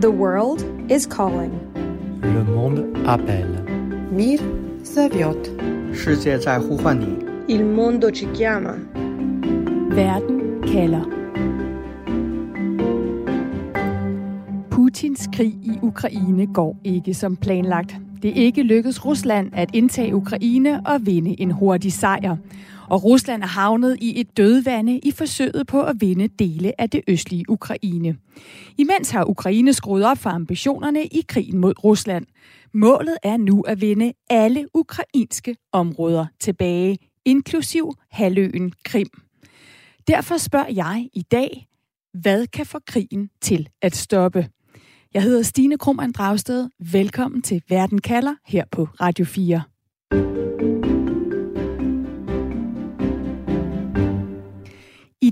The world is calling. Le monde appelle. Мир зовет. 世界在呼唤你。 Il mondo ci chiama. Verden kalder. Putins krig i Ukraine går ikke som planlagt. Det er ikke lykkedes Rusland at indtage Ukraine og vinde en hurtig sejr. Og Rusland er havnet i et dødvande i forsøget på at vinde dele af det østlige Ukraine. Imens har Ukraine skruet op for ambitionerne i krigen mod Rusland. Målet er nu at vinde alle ukrainske områder tilbage, inklusiv halvøen Krim. Derfor spørger jeg i dag, hvad kan få krigen til at stoppe? Jeg hedder Stine Krummernd Dragsted. Velkommen til Verden kalder her på Radio 4.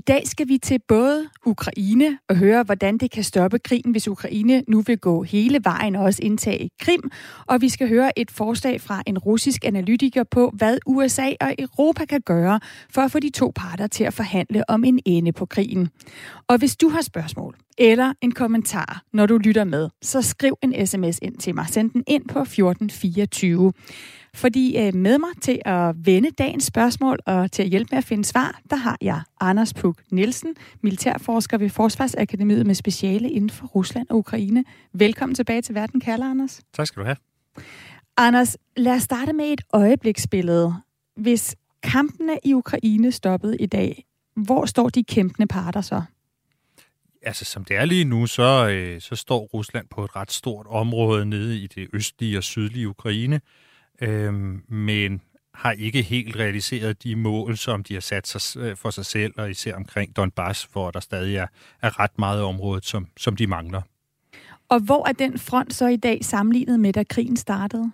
dag skal vi til både Ukraine og høre, hvordan det kan stoppe krigen, hvis Ukraine nu vil gå hele vejen og også indtage Krim. Og vi skal høre et forslag fra en russisk analytiker på, hvad USA og Europa kan gøre for at få de to parter til at forhandle om en ende på krigen. Og hvis du har spørgsmål eller en kommentar, når du lytter med, så skriv en sms ind til mig. Send den ind på 1424. Fordi øh, med mig til at vende dagens spørgsmål og til at hjælpe med at finde svar, der har jeg Anders Puk Nielsen, militærforsker ved Forsvarsakademiet med speciale inden for Rusland og Ukraine. Velkommen tilbage til Verden kalder, Anders. Tak skal du have. Anders, lad os starte med et øjebliksbillede. Hvis kampene i Ukraine stoppede i dag, hvor står de kæmpende parter så? Altså, som det er lige nu, så, øh, så står Rusland på et ret stort område nede i det østlige og sydlige Ukraine, øh, men har ikke helt realiseret de mål, som de har sat sig for sig selv, og især omkring Donbass, hvor der stadig er, er ret meget område, som, som de mangler. Og hvor er den front så i dag sammenlignet med, da krigen startede?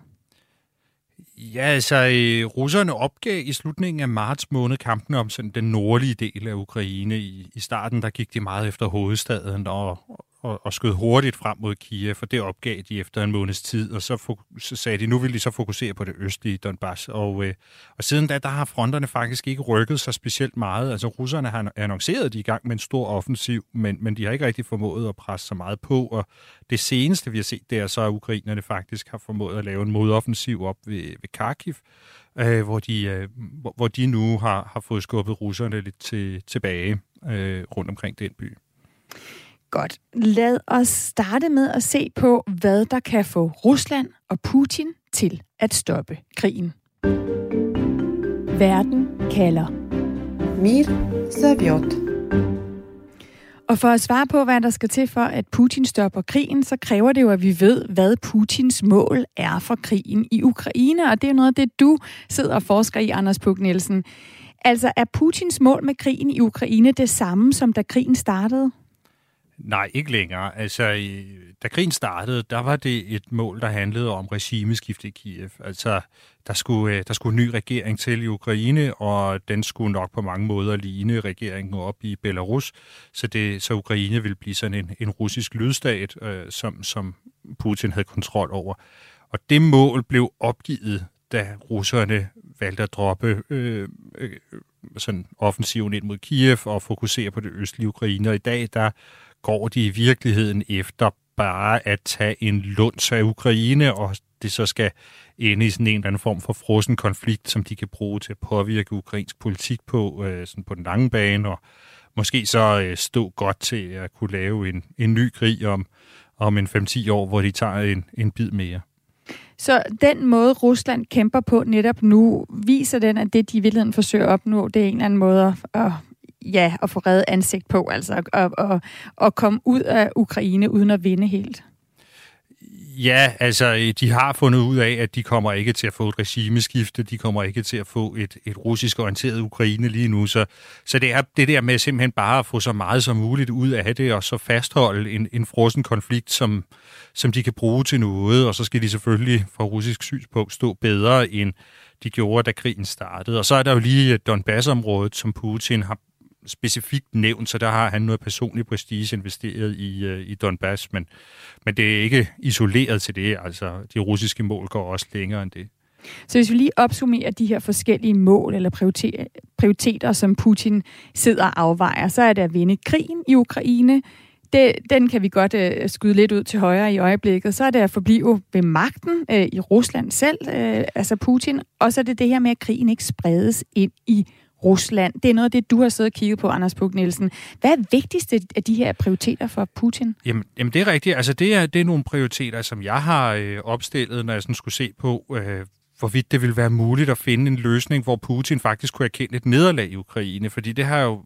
Ja, altså, øh, russerne opgav i slutningen af marts måned kampen om sådan den nordlige del af Ukraine. I, I starten der gik de meget efter hovedstaden og, og, og skød hurtigt frem mod Kiev, og det opgav de efter en måneds tid, og så, så sagde de, nu vil de så fokusere på det østlige Donbass. Og, øh, og siden da, der har fronterne faktisk ikke rykket sig specielt meget. Altså, russerne har annonceret, at de er i gang med en stor offensiv, men, men de har ikke rigtig formået at presse så meget på, og det seneste, vi har set, det er så, at ukrainerne faktisk har formået at lave en modoffensiv op ved, ved Kharkiv, øh, hvor, de, øh, hvor, hvor de nu har, har fået skubbet russerne lidt til, tilbage øh, rundt omkring den by. Godt. Lad os starte med at se på, hvad der kan få Rusland og Putin til at stoppe krigen. Verden kalder. Mir Saviot. Og for at svare på, hvad der skal til for, at Putin stopper krigen, så kræver det jo, at vi ved, hvad Putins mål er for krigen i Ukraine. Og det er noget af det, du sidder og forsker i, Anders Puk Nielsen. Altså, er Putins mål med krigen i Ukraine det samme, som da krigen startede? Nej, ikke længere. Altså, da krigen startede, der var det et mål, der handlede om regimeskifte i Kiev. Altså, der skulle, øh, der skulle en ny regering til i Ukraine, og den skulle nok på mange måder ligne regeringen op i Belarus, så, det, så Ukraine ville blive sådan en, en russisk lydstat, øh, som, som Putin havde kontrol over. Og det mål blev opgivet, da russerne valgte at droppe øh, øh, sådan offensiven ind mod Kiev og fokusere på det østlige Ukraine. Og i dag, der går de i virkeligheden efter bare at tage en lunds af Ukraine, og det så skal ende i sådan en eller anden form for frossen konflikt, som de kan bruge til at påvirke ukrainsk politik på, øh, sådan på den lange bane, og måske så øh, stå godt til at kunne lave en, en ny krig om, om en 5-10 år, hvor de tager en, en bid mere. Så den måde, Rusland kæmper på netop nu, viser den, at det, de i virkeligheden forsøger at opnå, det er en eller anden måde at, ja, at få reddet ansigt på, altså at, at, at komme ud af Ukraine uden at vinde helt? Ja, altså øh, de har fundet ud af, at de kommer ikke til at få et regimeskifte, de kommer ikke til at få et, et russisk orienteret Ukraine lige nu, så, så det er det der med simpelthen bare at få så meget som muligt ud af det, og så fastholde en, en frossen konflikt, som, som de kan bruge til noget, og så skal de selvfølgelig fra russisk synspunkt stå bedre, end de gjorde, da krigen startede. Og så er der jo lige Donbass-området, som Putin har specifikt nævnt, så der har han noget personlig prestige investeret i, øh, i Donbass, men, men det er ikke isoleret til det. Altså, de russiske mål går også længere end det. Så hvis vi lige opsummerer de her forskellige mål eller prioriteter, som Putin sidder og afvejer, så er det at vinde krigen i Ukraine, det, den kan vi godt øh, skyde lidt ud til højre i øjeblikket. Så er det at forblive ved magten øh, i Rusland selv, øh, altså Putin, og så er det det her med, at krigen ikke spredes ind i Rusland. Det er noget af det, du har siddet og kigget på, Anders Puk Nielsen. Hvad er vigtigste af de her prioriteter for Putin? Jamen, jamen det er rigtigt. Altså, det er, det er nogle prioriteter, som jeg har øh, opstillet, når jeg sådan skulle se på, øh, hvorvidt det ville være muligt at finde en løsning, hvor Putin faktisk kunne erkende et nederlag i Ukraine. Fordi det har jo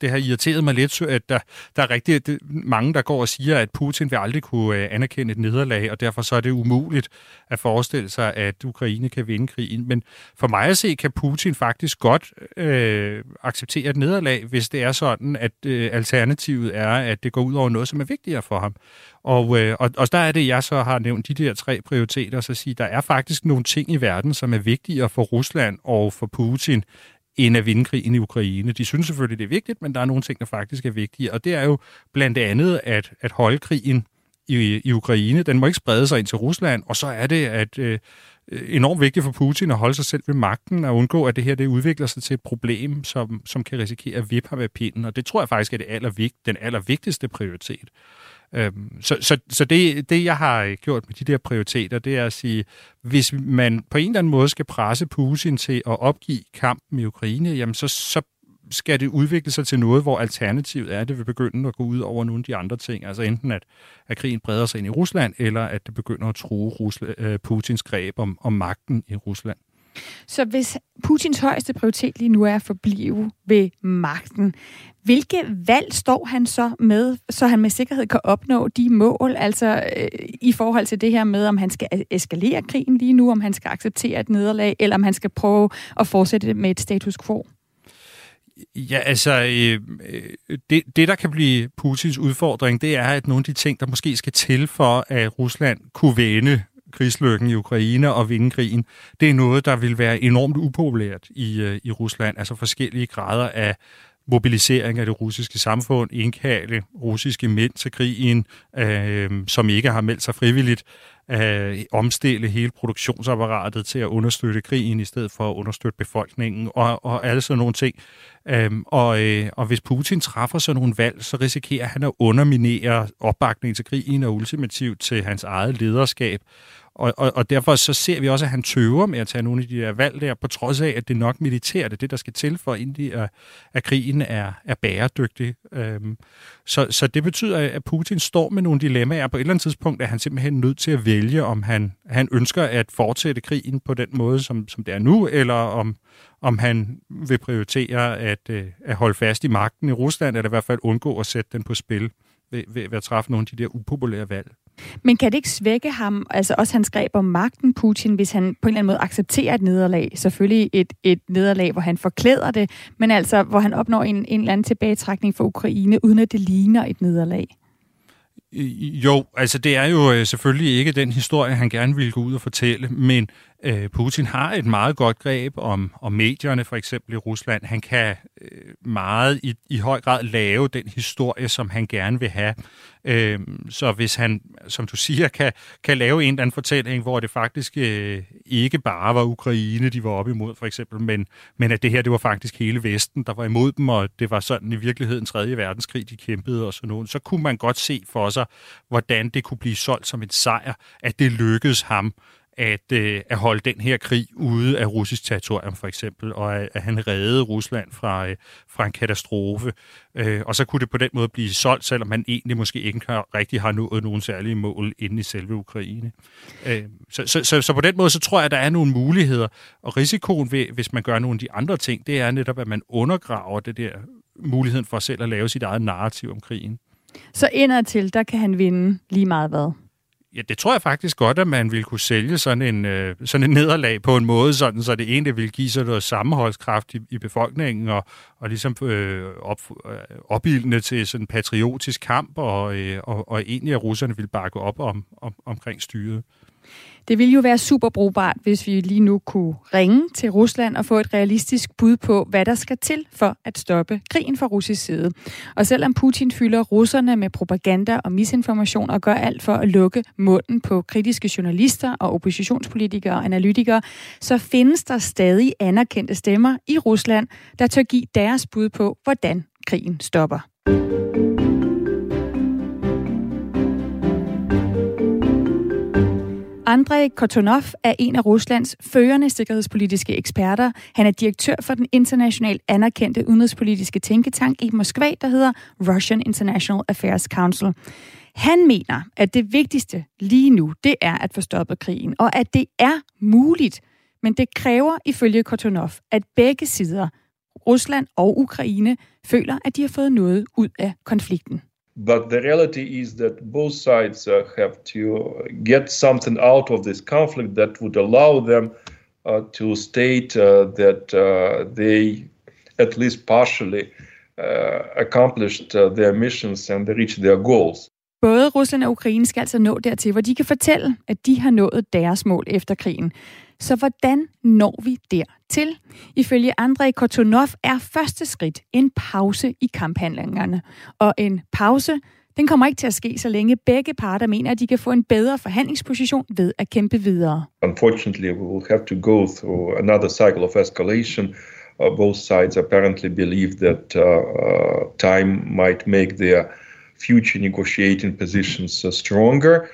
det, har irriteret mig lidt, at der, der er rigtig det, mange, der går og siger, at Putin vil aldrig kunne øh, anerkende et nederlag, og derfor så er det umuligt at forestille sig, at Ukraine kan vinde krigen. Men for mig at se, kan Putin faktisk godt øh, acceptere et nederlag, hvis det er sådan, at øh, alternativet er, at det går ud over noget, som er vigtigere for ham. Og, øh, og, og der er det, jeg så har nævnt de der tre prioriteter, så sige, der er faktisk nogle ting i verden, som er vigtigere for Rusland og for Putin, end at vinde krigen i Ukraine. De synes selvfølgelig, det er vigtigt, men der er nogle ting, der faktisk er vigtige. Og det er jo blandt andet at, at holde krigen i, i Ukraine. Den må ikke sprede sig ind til Rusland, og så er det at øh, enormt vigtigt for Putin at holde sig selv ved magten og undgå, at det her det udvikler sig til et problem, som, som kan risikere at vippe ham af pinden. Og det tror jeg faktisk er det allervigt, den allervigtigste prioritet. Øhm, så så, så det, det, jeg har øh, gjort med de der prioriteter, det er at sige, hvis man på en eller anden måde skal presse Putin til at opgive kampen i Ukraine, jamen så, så skal det udvikle sig til noget, hvor alternativet er, at det vil begynde at gå ud over nogle af de andre ting. Altså enten at, at krigen breder sig ind i Rusland, eller at det begynder at true Rusla, øh, Putins greb om, om magten i Rusland. Så hvis Putins højeste prioritet lige nu er at forblive ved magten, hvilke valg står han så med, så han med sikkerhed kan opnå de mål, altså øh, i forhold til det her med, om han skal eskalere krigen lige nu, om han skal acceptere et nederlag, eller om han skal prøve at fortsætte med et status quo? Ja, altså, øh, øh det, det der kan blive Putins udfordring, det er, at nogle af de ting, der måske skal til for, at Rusland kunne vende krigslykken i Ukraine og vinde krigen, det er noget, der vil være enormt upopulært i, øh, i Rusland. Altså forskellige grader af mobilisering af det russiske samfund, indkalde russiske mænd til krigen, øh, som ikke har meldt sig frivilligt, øh, omstille hele produktionsapparatet til at understøtte krigen i stedet for at understøtte befolkningen og, og alle sådan nogle ting. Øhm, og, øh, og hvis Putin træffer sådan nogle valg, så risikerer han at underminere opbakningen til krigen og ultimativt til hans eget lederskab. Og, og, og derfor så ser vi også, at han tøver med at tage nogle af de der valg der, på trods af, at det nok militært er det, der skal til for, inden at, øh, at krigen er, er bæredygtig. Øhm, så, så det betyder, at Putin står med nogle dilemmaer. På et eller andet tidspunkt er han simpelthen nødt til at vælge, om han, han ønsker at fortsætte krigen på den måde, som, som det er nu, eller om, om han vil prioritere at, øh, at holde fast i magten i Rusland, eller i hvert fald undgå at sætte den på spil ved, ved, ved at træffe nogle af de der upopulære valg. Men kan det ikke svække ham, altså også hans greb om magten, Putin, hvis han på en eller anden måde accepterer et nederlag? Selvfølgelig et, et nederlag, hvor han forklæder det, men altså hvor han opnår en, en eller anden tilbagetrækning for Ukraine, uden at det ligner et nederlag? Jo, altså det er jo øh, selvfølgelig ikke den historie, han gerne ville gå ud og fortælle, men øh, Putin har et meget godt greb om, om medierne, for eksempel i Rusland. Han kan øh, meget i, i høj grad lave den historie, som han gerne vil have. Øh, så hvis han, som du siger, kan, kan lave en eller anden fortælling, hvor det faktisk øh, ikke bare var Ukraine, de var op imod, for eksempel, men, men at det her, det var faktisk hele Vesten, der var imod dem, og det var sådan i virkeligheden 3. verdenskrig, de kæmpede og sådan noget, så kunne man godt se for sig, hvordan det kunne blive solgt som en sejr, at det lykkedes ham at, øh, at holde den her krig ude af russisk territorium, for eksempel, og at, at han reddede Rusland fra, øh, fra en katastrofe. Øh, og så kunne det på den måde blive solgt, selvom man egentlig måske ikke har, rigtig har nået nogen særlige mål inde i selve Ukraine. Øh, så, så, så, så på den måde, så tror jeg, at der er nogle muligheder. Og risikoen ved, hvis man gør nogle af de andre ting, det er netop, at man undergraver det der muligheden for selv at lave sit eget narrativ om krigen. Så indadtil, der kan han vinde lige meget hvad? Ja, det tror jeg faktisk godt, at man ville kunne sælge sådan en, øh, sådan en nederlag på en måde, sådan, så det egentlig ville give sig noget sammenholdskraft i, i befolkningen og, og ligesom øh, op, øh, opildende til sådan en patriotisk kamp, og, øh, og, og egentlig at russerne ville bakke op om, om, omkring styret. Det ville jo være super brugbart, hvis vi lige nu kunne ringe til Rusland og få et realistisk bud på, hvad der skal til for at stoppe krigen fra russisk side. Og selvom Putin fylder russerne med propaganda og misinformation og gør alt for at lukke munden på kritiske journalister og oppositionspolitikere og analytikere, så findes der stadig anerkendte stemmer i Rusland, der tør give deres bud på, hvordan krigen stopper. Andrei Kotonov er en af Ruslands førende sikkerhedspolitiske eksperter. Han er direktør for den internationalt anerkendte udenrigspolitiske tænketank i Moskva, der hedder Russian International Affairs Council. Han mener, at det vigtigste lige nu, det er at få stoppet krigen, og at det er muligt. Men det kræver ifølge Kotonov, at begge sider, Rusland og Ukraine, føler, at de har fået noget ud af konflikten. But the reality is that both sides uh, have to get something out of this conflict that would allow them uh, to state uh, that uh, they, at least partially, uh, accomplished uh, their missions and they reached their goals. Både Rusland og Ukraine skal altså nå dertil, hvor de kan fortælle, at de har nået deres mål efter krigen. Så hvordan når vi dertil? Ifølge Andrei Kortunov er første skridt en pause i kamphandlingerne. Og en pause, den kommer ikke til at ske, så længe begge parter mener, at de kan få en bedre forhandlingsposition ved at kæmpe videre. Unfortunately, we will have to go through another cycle of escalation. Uh, both sides apparently believe that uh, uh, time might make their future negotiating positions uh, stronger.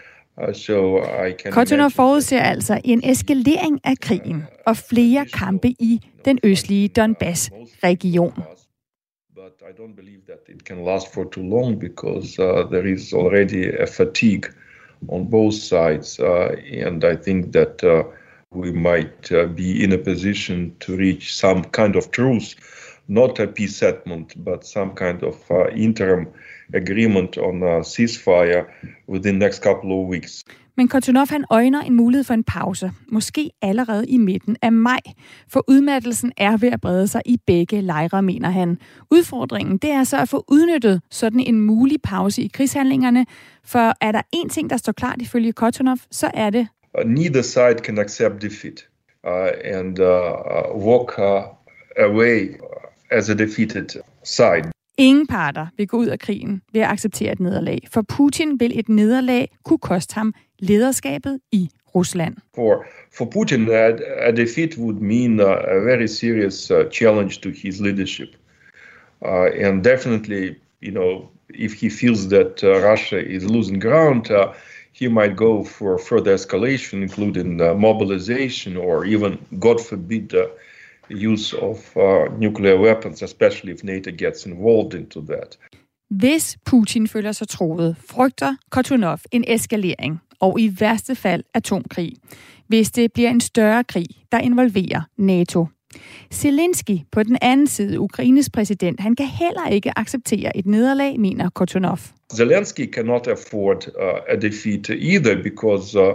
So I can forudser altså en eskalering af krigen og flere kampe i den østlige Donbass-region. But I don't believe that it can last for too long because uh, there is already a fatigue on both sides, uh, and I think that uh, we might uh, be in a position to reach some kind of truce, not a peace settlement, but some kind of uh, interim agreement on a ceasefire within the next couple of weeks. Men Kotonov han øjner en mulighed for en pause, måske allerede i midten af maj, for udmattelsen er ved at brede sig i begge lejre, mener han. Udfordringen det er så at få udnyttet sådan en mulig pause i krigshandlingerne, for er der en ting, der står klart ifølge Kotonov, så er det... Uh, neither side can accept defeat uh, and uh, uh, walk uh, away as a defeated side. Ingen parter vil gå ud af krigen ved at acceptere et nederlag, for Putin vil et nederlag kunne koste ham lederskabet i Rusland. For for Putin, a, a defeat would mean uh, a very serious uh, challenge to his leadership, uh, and definitely, you know, if he feels that uh, Russia is losing ground, uh, he might go for further escalation, including uh, mobilization or even, God forbid, uh, use of uh, nuclear weapons, especially if NATO gets involved into that. Hvis Putin føler sig troet, frygter Kotonov en eskalering og i værste fald atomkrig, hvis det bliver en større krig, der involverer NATO. Zelensky på den anden side, Ukraines præsident, han kan heller ikke acceptere et nederlag, mener Kotonov. Zelensky cannot afford uh, a defeat either because, uh,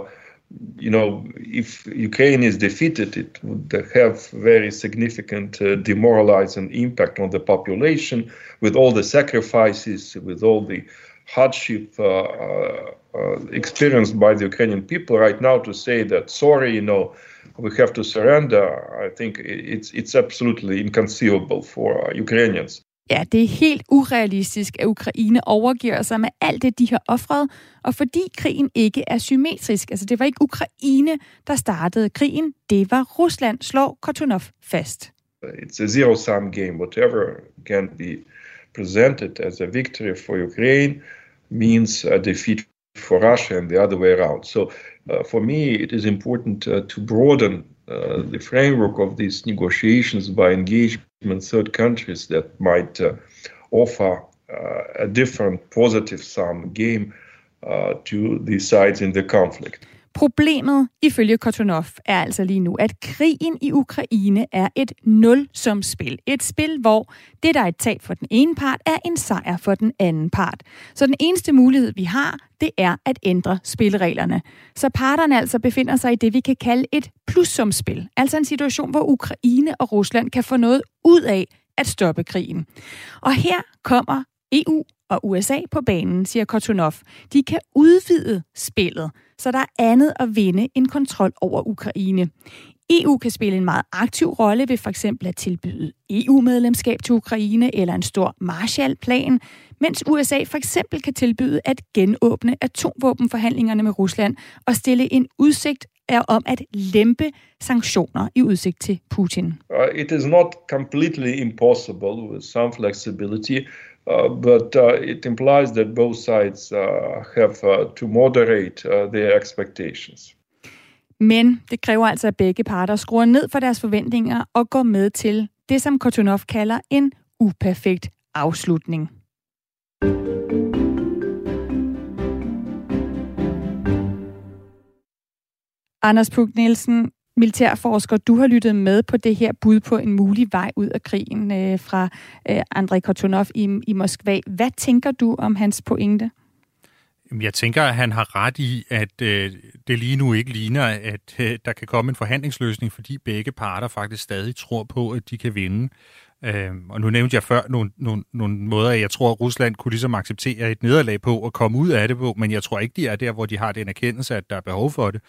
you know, if Ukraine is defeated, it would have very significant uh, demoralizing impact on the population with all the sacrifices, with all the hardship uh, uh, uh, experienced by the Ukrainian people right now to say that sorry, you know, we have to surrender. I think it's it's absolutely inconceivable for uh, Ukrainians. Ja, det er helt urealistisk, at Ukraine overgiver sig med alt det, de har offret, og fordi krigen ikke er symmetrisk. Altså, det var ikke Ukraine, der startede krigen, det var Rusland, slår Kortunov fast. It's a zero-sum game. Whatever can be presented as a victory for Ukraine means a defeat for Russia and the other way around. So, uh, for me, it is important uh, to broaden uh, the framework of these negotiations by engagement third countries that might uh, offer uh, a different positive sum game uh, to the sides in the conflict. Problemet, ifølge Kortunov, er altså lige nu, at krigen i Ukraine er et nulsumspil. Et spil, hvor det, der er et tab for den ene part, er en sejr for den anden part. Så den eneste mulighed, vi har, det er at ændre spillereglerne. Så parterne altså befinder sig i det, vi kan kalde et plussumspil. Altså en situation, hvor Ukraine og Rusland kan få noget ud af at stoppe krigen. Og her kommer EU og USA på banen, siger Kortunov. De kan udvide spillet, så der er andet at vinde end kontrol over Ukraine. EU kan spille en meget aktiv rolle ved for eksempel at tilbyde EU-medlemskab til Ukraine eller en stor Marshall-plan, mens USA for eksempel kan tilbyde at genåbne atomvåbenforhandlingerne med Rusland og stille en udsigt er om at lempe sanktioner i udsigt til Putin. Uh, it is not completely impossible with some flexibility, Uh, but uh, it implies that both sides uh, have uh, to moderate uh, their expectations. Men det kræver altså, at begge parter skruer ned for deres forventninger og går med til det, som Kortunov kalder en uperfekt afslutning. Anders Pug Nielsen, militærforsker, du har lyttet med på det her bud på en mulig vej ud af krigen øh, fra øh, Andrei Kortunov i, i Moskva. Hvad tænker du om hans pointe? Jeg tænker, at han har ret i, at øh, det lige nu ikke ligner, at øh, der kan komme en forhandlingsløsning, fordi begge parter faktisk stadig tror på, at de kan vinde. Øh, og nu nævnte jeg før nogle, nogle, nogle måder, jeg tror, at Rusland kunne ligesom acceptere et nederlag på og komme ud af det på, men jeg tror ikke, de er der, hvor de har den erkendelse, at der er behov for det.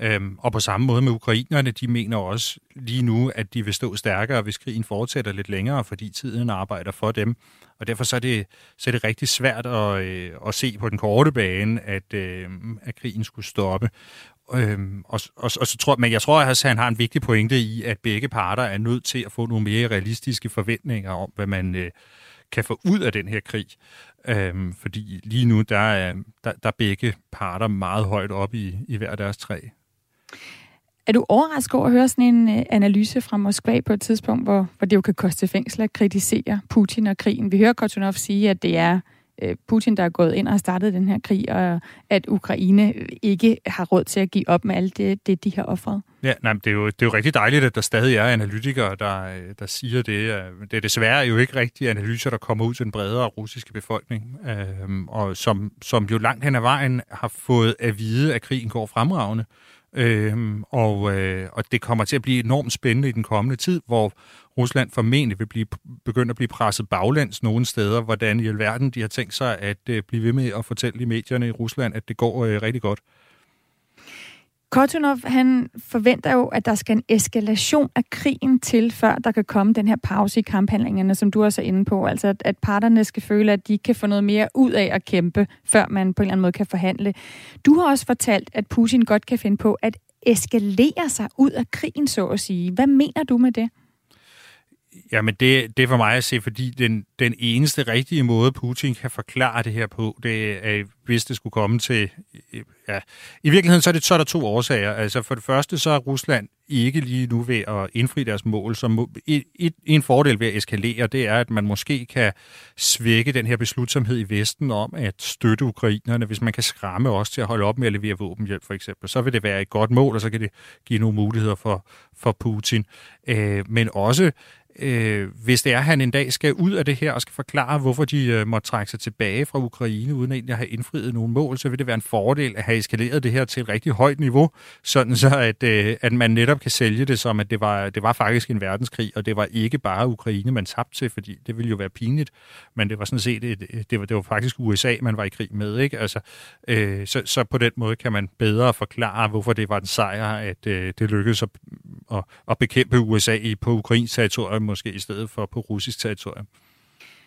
Øhm, og på samme måde med ukrainerne, de mener også lige nu, at de vil stå stærkere, hvis krigen fortsætter lidt længere, fordi tiden arbejder for dem. Og derfor så er det, så er det rigtig svært at, øh, at se på den korte bane, at, øh, at krigen skulle stoppe. Øhm, og, og, og så tror, men jeg tror, at han har en vigtig pointe i, at begge parter er nødt til at få nogle mere realistiske forventninger om, hvad man øh, kan få ud af den her krig. Øhm, fordi lige nu, der er, der, der er begge parter meget højt op i, i hver deres træ. Er du overrasket over at høre sådan en øh, analyse fra Moskva på et tidspunkt, hvor, hvor det jo kan koste fængsel at kritisere Putin og krigen? Vi hører Kortunov sige, at det er øh, Putin, der er gået ind og har startet den her krig, og at Ukraine ikke har råd til at give op med alt det, det de har offret. Ja, nej, det, er jo, det er jo rigtig dejligt, at der stadig er analytikere, der, øh, der siger det. Det er desværre jo ikke rigtige analyser, der kommer ud til den bredere russiske befolkning, øh, og som, som jo langt hen ad vejen har fået at vide, at krigen går fremragende. Øhm, og, øh, og det kommer til at blive enormt spændende i den kommende tid, hvor Rusland formentlig vil blive, begynde at blive presset baglands nogle steder, hvordan i alverden de har tænkt sig at øh, blive ved med at fortælle i medierne i Rusland, at det går øh, rigtig godt. Kortunov, han forventer jo, at der skal en eskalation af krigen til, før der kan komme den her pause i kamphandlingerne, som du også er inde på. Altså, at, at parterne skal føle, at de kan få noget mere ud af at kæmpe, før man på en eller anden måde kan forhandle. Du har også fortalt, at Putin godt kan finde på at eskalere sig ud af krigen, så at sige. Hvad mener du med det? Jamen, det, det er for mig at se, fordi den, den eneste rigtige måde, Putin kan forklare det her på, det er, hvis det skulle komme til... Ja, I virkeligheden så er, det, så er der to årsager. Altså, for det første, så er Rusland ikke lige nu ved at indfri deres mål. Så et, et, en fordel ved at eskalere, det er, at man måske kan svække den her beslutsomhed i Vesten om at støtte ukrainerne, hvis man kan skræmme os til at holde op med at levere våbenhjælp, for eksempel. Så vil det være et godt mål, og så kan det give nogle muligheder for, for Putin. Øh, men også øh, hvis det er, at han en dag skal ud af det her og skal forklare, hvorfor de øh, må trække sig tilbage fra Ukraine, uden egentlig at have indfriet nogle mål, så vil det være en fordel at have eskaleret det her til et rigtig højt niveau, sådan så at, øh, at man netop kan sælge det som, at det var, det var faktisk en verdenskrig, og det var ikke bare Ukraine, man tabte til, fordi det ville jo være pinligt, men det var sådan set, et, øh, det, var, det var faktisk USA, man var i krig med, ikke? Altså, øh, så, så på den måde kan man bedre forklare, hvorfor det var en sejr, at øh, det lykkedes at, at, at bekæmpe USA i, på ukrainsk territorium, måske i stedet for på russisk territorium.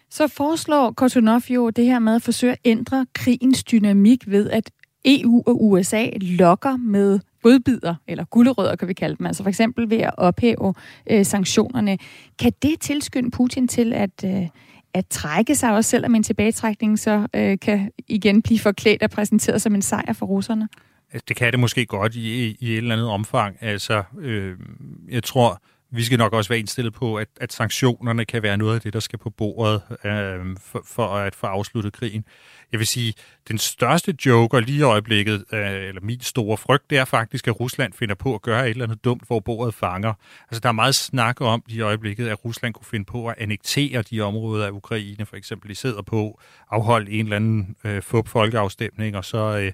Så foreslår Kortunov jo det her med at forsøge at ændre krigens dynamik ved, at EU og USA lokker med godbider, eller gulderødder kan vi kalde dem, altså for eksempel ved at ophæve øh, sanktionerne. Kan det tilskynde Putin til at, øh, at trække sig, også selvom en tilbagetrækning så øh, kan igen blive forklædt og præsenteret som en sejr for russerne? Det kan det måske godt i, i et eller andet omfang. Altså, øh, jeg tror, vi skal nok også være indstillet på, at, at sanktionerne kan være noget af det, der skal på bordet øh, for, for at få afsluttet krigen. Jeg vil sige, den største joker lige i øjeblikket, øh, eller min store frygt, det er faktisk, at Rusland finder på at gøre et eller andet dumt, hvor bordet fanger. Altså, der er meget snak om i øjeblikket, at Rusland kunne finde på at annektere de områder af Ukraine, for eksempel de sidder på, afholde en eller anden øh, fup folkeafstemning, og så øh,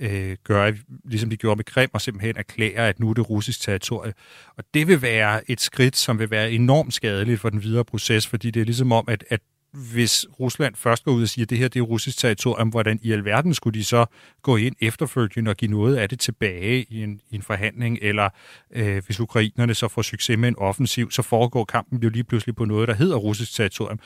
øh, gøre, ligesom de gjorde med Krim, og simpelthen erklære, at nu er det russisk territorie. Og det vil være et skridt, som vil være enormt skadeligt for den videre proces, fordi det er ligesom om, at, at hvis Rusland først går ud og siger, at det her det er russisk territorium, hvordan i alverden skulle de så gå ind efterfølgende og give noget af det tilbage i en, i en forhandling, eller øh, hvis ukrainerne så får succes med en offensiv, så foregår kampen jo lige pludselig på noget, der hedder russisk territorium.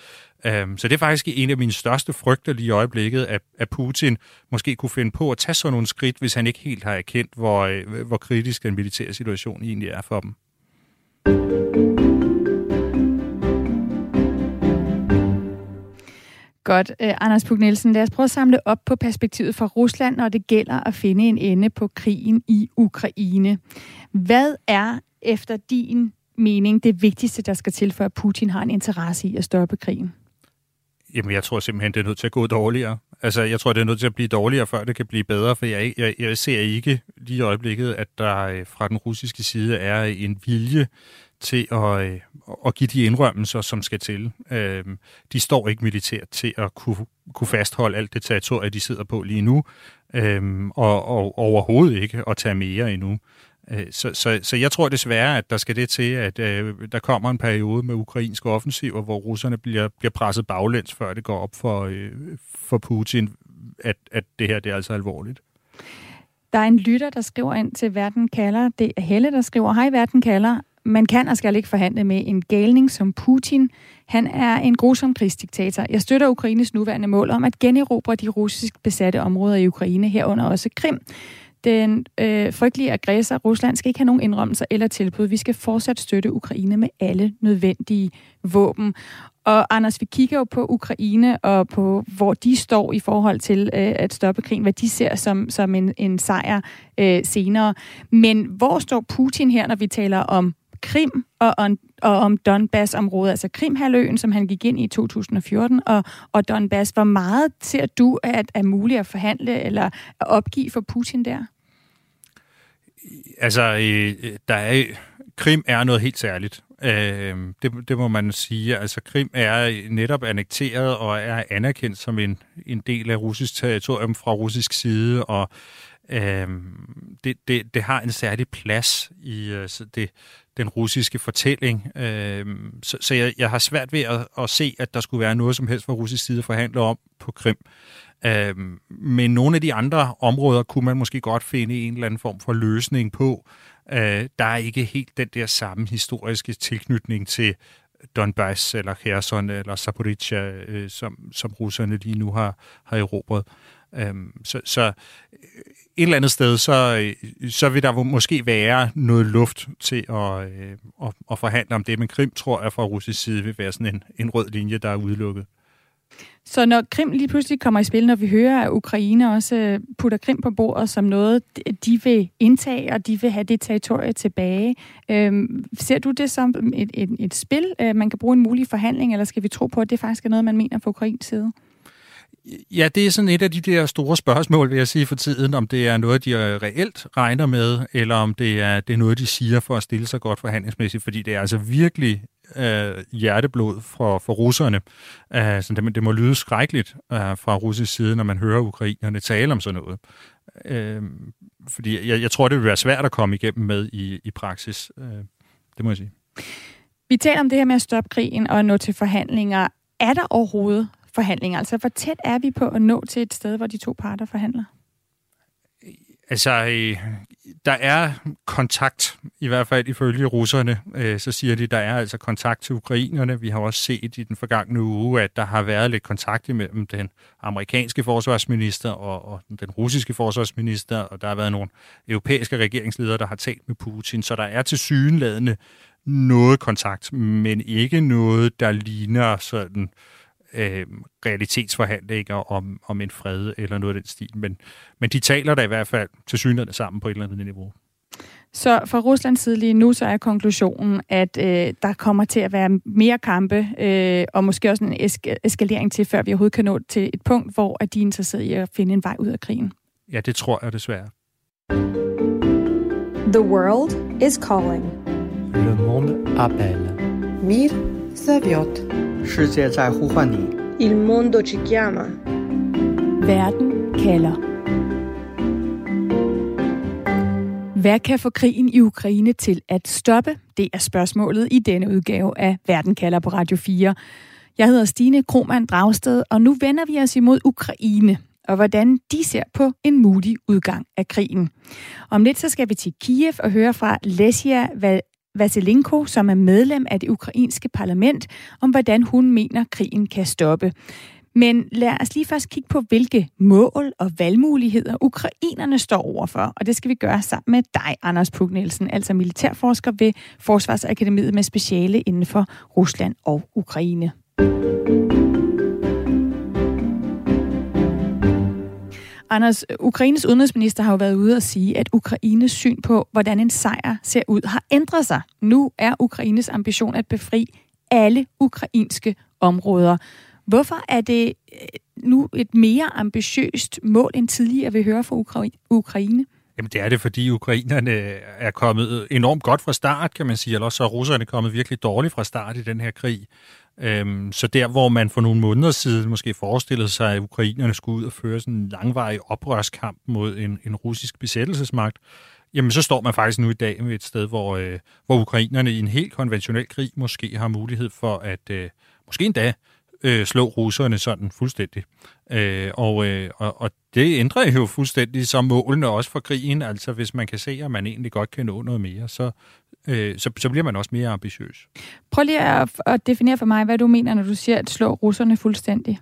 Øhm, så det er faktisk en af mine største frygter lige i øjeblikket, at, at Putin måske kunne finde på at tage sådan nogle skridt, hvis han ikke helt har erkendt, hvor, øh, hvor kritisk den militære situation egentlig er for dem. Godt. Øh, Anders Pug Nielsen, lad os prøve at samle op på perspektivet fra Rusland, når det gælder at finde en ende på krigen i Ukraine. Hvad er efter din mening det vigtigste, der skal til, for at Putin har en interesse i at stoppe krigen? Jamen, jeg tror simpelthen, det er nødt til at gå dårligere. Altså, jeg tror, det er nødt til at blive dårligere, før det kan blive bedre, for jeg, jeg, jeg ser ikke lige i øjeblikket, at der øh, fra den russiske side er en vilje til at, øh, at give de indrømmelser, som skal til. Øh, de står ikke militært til at kunne, kunne fastholde alt det territorie, de sidder på lige nu, øh, og, og overhovedet ikke at tage mere endnu. Øh, så, så, så jeg tror desværre, at der skal det til, at øh, der kommer en periode med ukrainske offensiver, hvor russerne bliver, bliver presset baglæns, før det går op for, øh, for Putin, at, at det her det er altså alvorligt. Der er en lytter, der skriver ind til Verden kalder. Det er Helle, der skriver, Hej Verden kalder. Man kan og skal ikke forhandle med en galning som Putin. Han er en grusom krigsdiktator. Jeg støtter Ukraines nuværende mål om at generobre de russisk besatte områder i Ukraine, herunder også Krim. Den øh, frygtelige aggressor Rusland skal ikke have nogen indrømmelser eller tilbud. Vi skal fortsat støtte Ukraine med alle nødvendige våben. Og Anders, vi kigger jo på Ukraine og på, hvor de står i forhold til øh, at stoppe krigen, hvad de ser som, som en, en sejr øh, senere. Men hvor står Putin her, når vi taler om Krim og, og, og om Donbass-området, altså Krimhaløen, som han gik ind i 2014, og, og Donbass. Hvor meget ser du, at er muligt at forhandle eller at opgive for Putin der? Altså, øh, der er, Krim er noget helt særligt. Øh, det, det må man sige. Altså, Krim er netop annekteret og er anerkendt som en, en del af russisk territorium fra russisk side, og øh, det, det, det har en særlig plads i øh, det, den russiske fortælling. Øh, så så jeg, jeg har svært ved at, at se, at der skulle være noget som helst fra russisk side at forhandle om på Krim. Øh, men nogle af de andre områder kunne man måske godt finde en eller anden form for løsning på. Øh, der er ikke helt den der samme historiske tilknytning til Donbass eller Kherson eller Zaporizhia, øh, som, som russerne lige nu har, har erobret. Øhm, så, så øh, et eller andet sted, så, øh, så vil der måske være noget luft til at, øh, at, at forhandle om det, men Krim tror jeg fra russisk side vil være sådan en, en rød linje, der er udelukket. Så når Krim lige pludselig kommer i spil, når vi hører, at Ukraine også øh, putter Krim på bordet som noget, de vil indtage, og de vil have det territorie tilbage, øhm, ser du det som et, et, et spil, man kan bruge en mulig forhandling, eller skal vi tro på, at det faktisk er noget, man mener fra Ukrains side? Ja, det er sådan et af de der store spørgsmål, vil jeg sige for tiden, om det er noget, de reelt regner med, eller om det er, det er noget, de siger for at stille sig godt forhandlingsmæssigt, fordi det er altså virkelig øh, hjerteblod for, for russerne. Uh, så det, det må lyde skrækkeligt øh, fra russisk side, når man hører ukrainerne tale om sådan noget. Uh, fordi jeg, jeg tror, det vil være svært at komme igennem med i, i praksis. Uh, det må jeg sige. Vi taler om det her med at stoppe krigen og nå til forhandlinger. Er der overhovedet forhandlinger? Altså, hvor tæt er vi på at nå til et sted, hvor de to parter forhandler? Altså, øh, der er kontakt, i hvert fald ifølge russerne, øh, så siger de, der er altså kontakt til ukrainerne. Vi har også set i den forgangne uge, at der har været lidt kontakt imellem den amerikanske forsvarsminister og, og den russiske forsvarsminister, og der har været nogle europæiske regeringsledere, der har talt med Putin. Så der er til sydenladende noget kontakt, men ikke noget, der ligner sådan øh, øh, realitetsforhandlinger om, om en fred eller noget af den stil. Men, men de taler da i hvert fald til synligheden sammen på et eller andet niveau. Så fra Ruslands side lige nu, så er konklusionen, at øh, der kommer til at være mere kampe, øh, og måske også en esk- eskalering til, før vi overhovedet kan nå til et punkt, hvor at de er interesseret i at finde en vej ud af krigen. Ja, det tror jeg desværre. The world is calling. Le monde appelle. Mir Zaviot. 世界在呼唤你。 Il mondo ci chiama. Verden kalder. Hvad kan få krigen i Ukraine til at stoppe? Det er spørgsmålet i denne udgave af Verden kalder på Radio 4. Jeg hedder Stine Kromand Dragsted, og nu vender vi os imod Ukraine og hvordan de ser på en mulig udgang af krigen. Om lidt så skal vi til Kiev og høre fra Lesia Vasilenko, som er medlem af det ukrainske parlament, om hvordan hun mener, krigen kan stoppe. Men lad os lige først kigge på, hvilke mål og valgmuligheder ukrainerne står overfor. Og det skal vi gøre sammen med dig, Anders Pug Nielsen, altså militærforsker ved Forsvarsakademiet med speciale inden for Rusland og Ukraine. Anders, Ukraines udenrigsminister har jo været ude og sige, at Ukraines syn på, hvordan en sejr ser ud, har ændret sig. Nu er Ukraines ambition at befri alle ukrainske områder. Hvorfor er det øh, nu et mere ambitiøst mål end tidligere, vi hører fra Ukraine? Jamen det er det, fordi ukrainerne er kommet enormt godt fra start, kan man sige, eller også er russerne kommet virkelig dårligt fra start i den her krig. Øhm, så der, hvor man for nogle måneder siden måske forestillede sig, at ukrainerne skulle ud og føre sådan en langvarig oprørskamp mod en, en russisk besættelsesmagt, jamen så står man faktisk nu i dag med et sted, hvor, øh, hvor ukrainerne i en helt konventionel krig måske har mulighed for at, øh, måske endda, øh, slå russerne sådan fuldstændig. Øh, og, øh, og, og det ændrer jo fuldstændig som målene også for krigen. Altså hvis man kan se, at man egentlig godt kan nå noget mere, så, øh, så, så bliver man også mere ambitiøs. Prøv lige at, at definere for mig, hvad du mener, når du siger at slå russerne fuldstændig.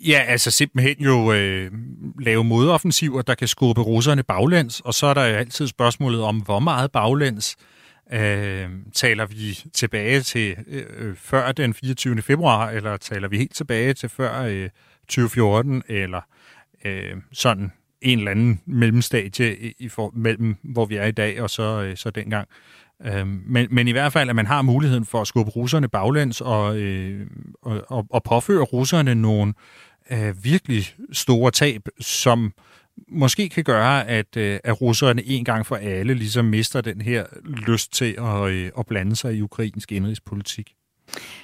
Ja, altså simpelthen jo øh, lave modoffensiver, der kan skubbe russerne baglæns, og så er der jo altid spørgsmålet om, hvor meget baglæns øh, Øh, taler vi tilbage til øh, før den 24. februar, eller taler vi helt tilbage til før øh, 2014, eller øh, sådan en eller anden mellemstadie i, i for, mellem, hvor vi er i dag, og så, øh, så dengang. Øh, men, men i hvert fald, at man har muligheden for at skubbe russerne baglæns og, øh, og, og, og påføre russerne nogle øh, virkelig store tab, som måske kan gøre, at, øh, at russerne en gang for alle ligesom mister den her lyst til at, øh, at blande sig i ukrainsk indrigspolitik.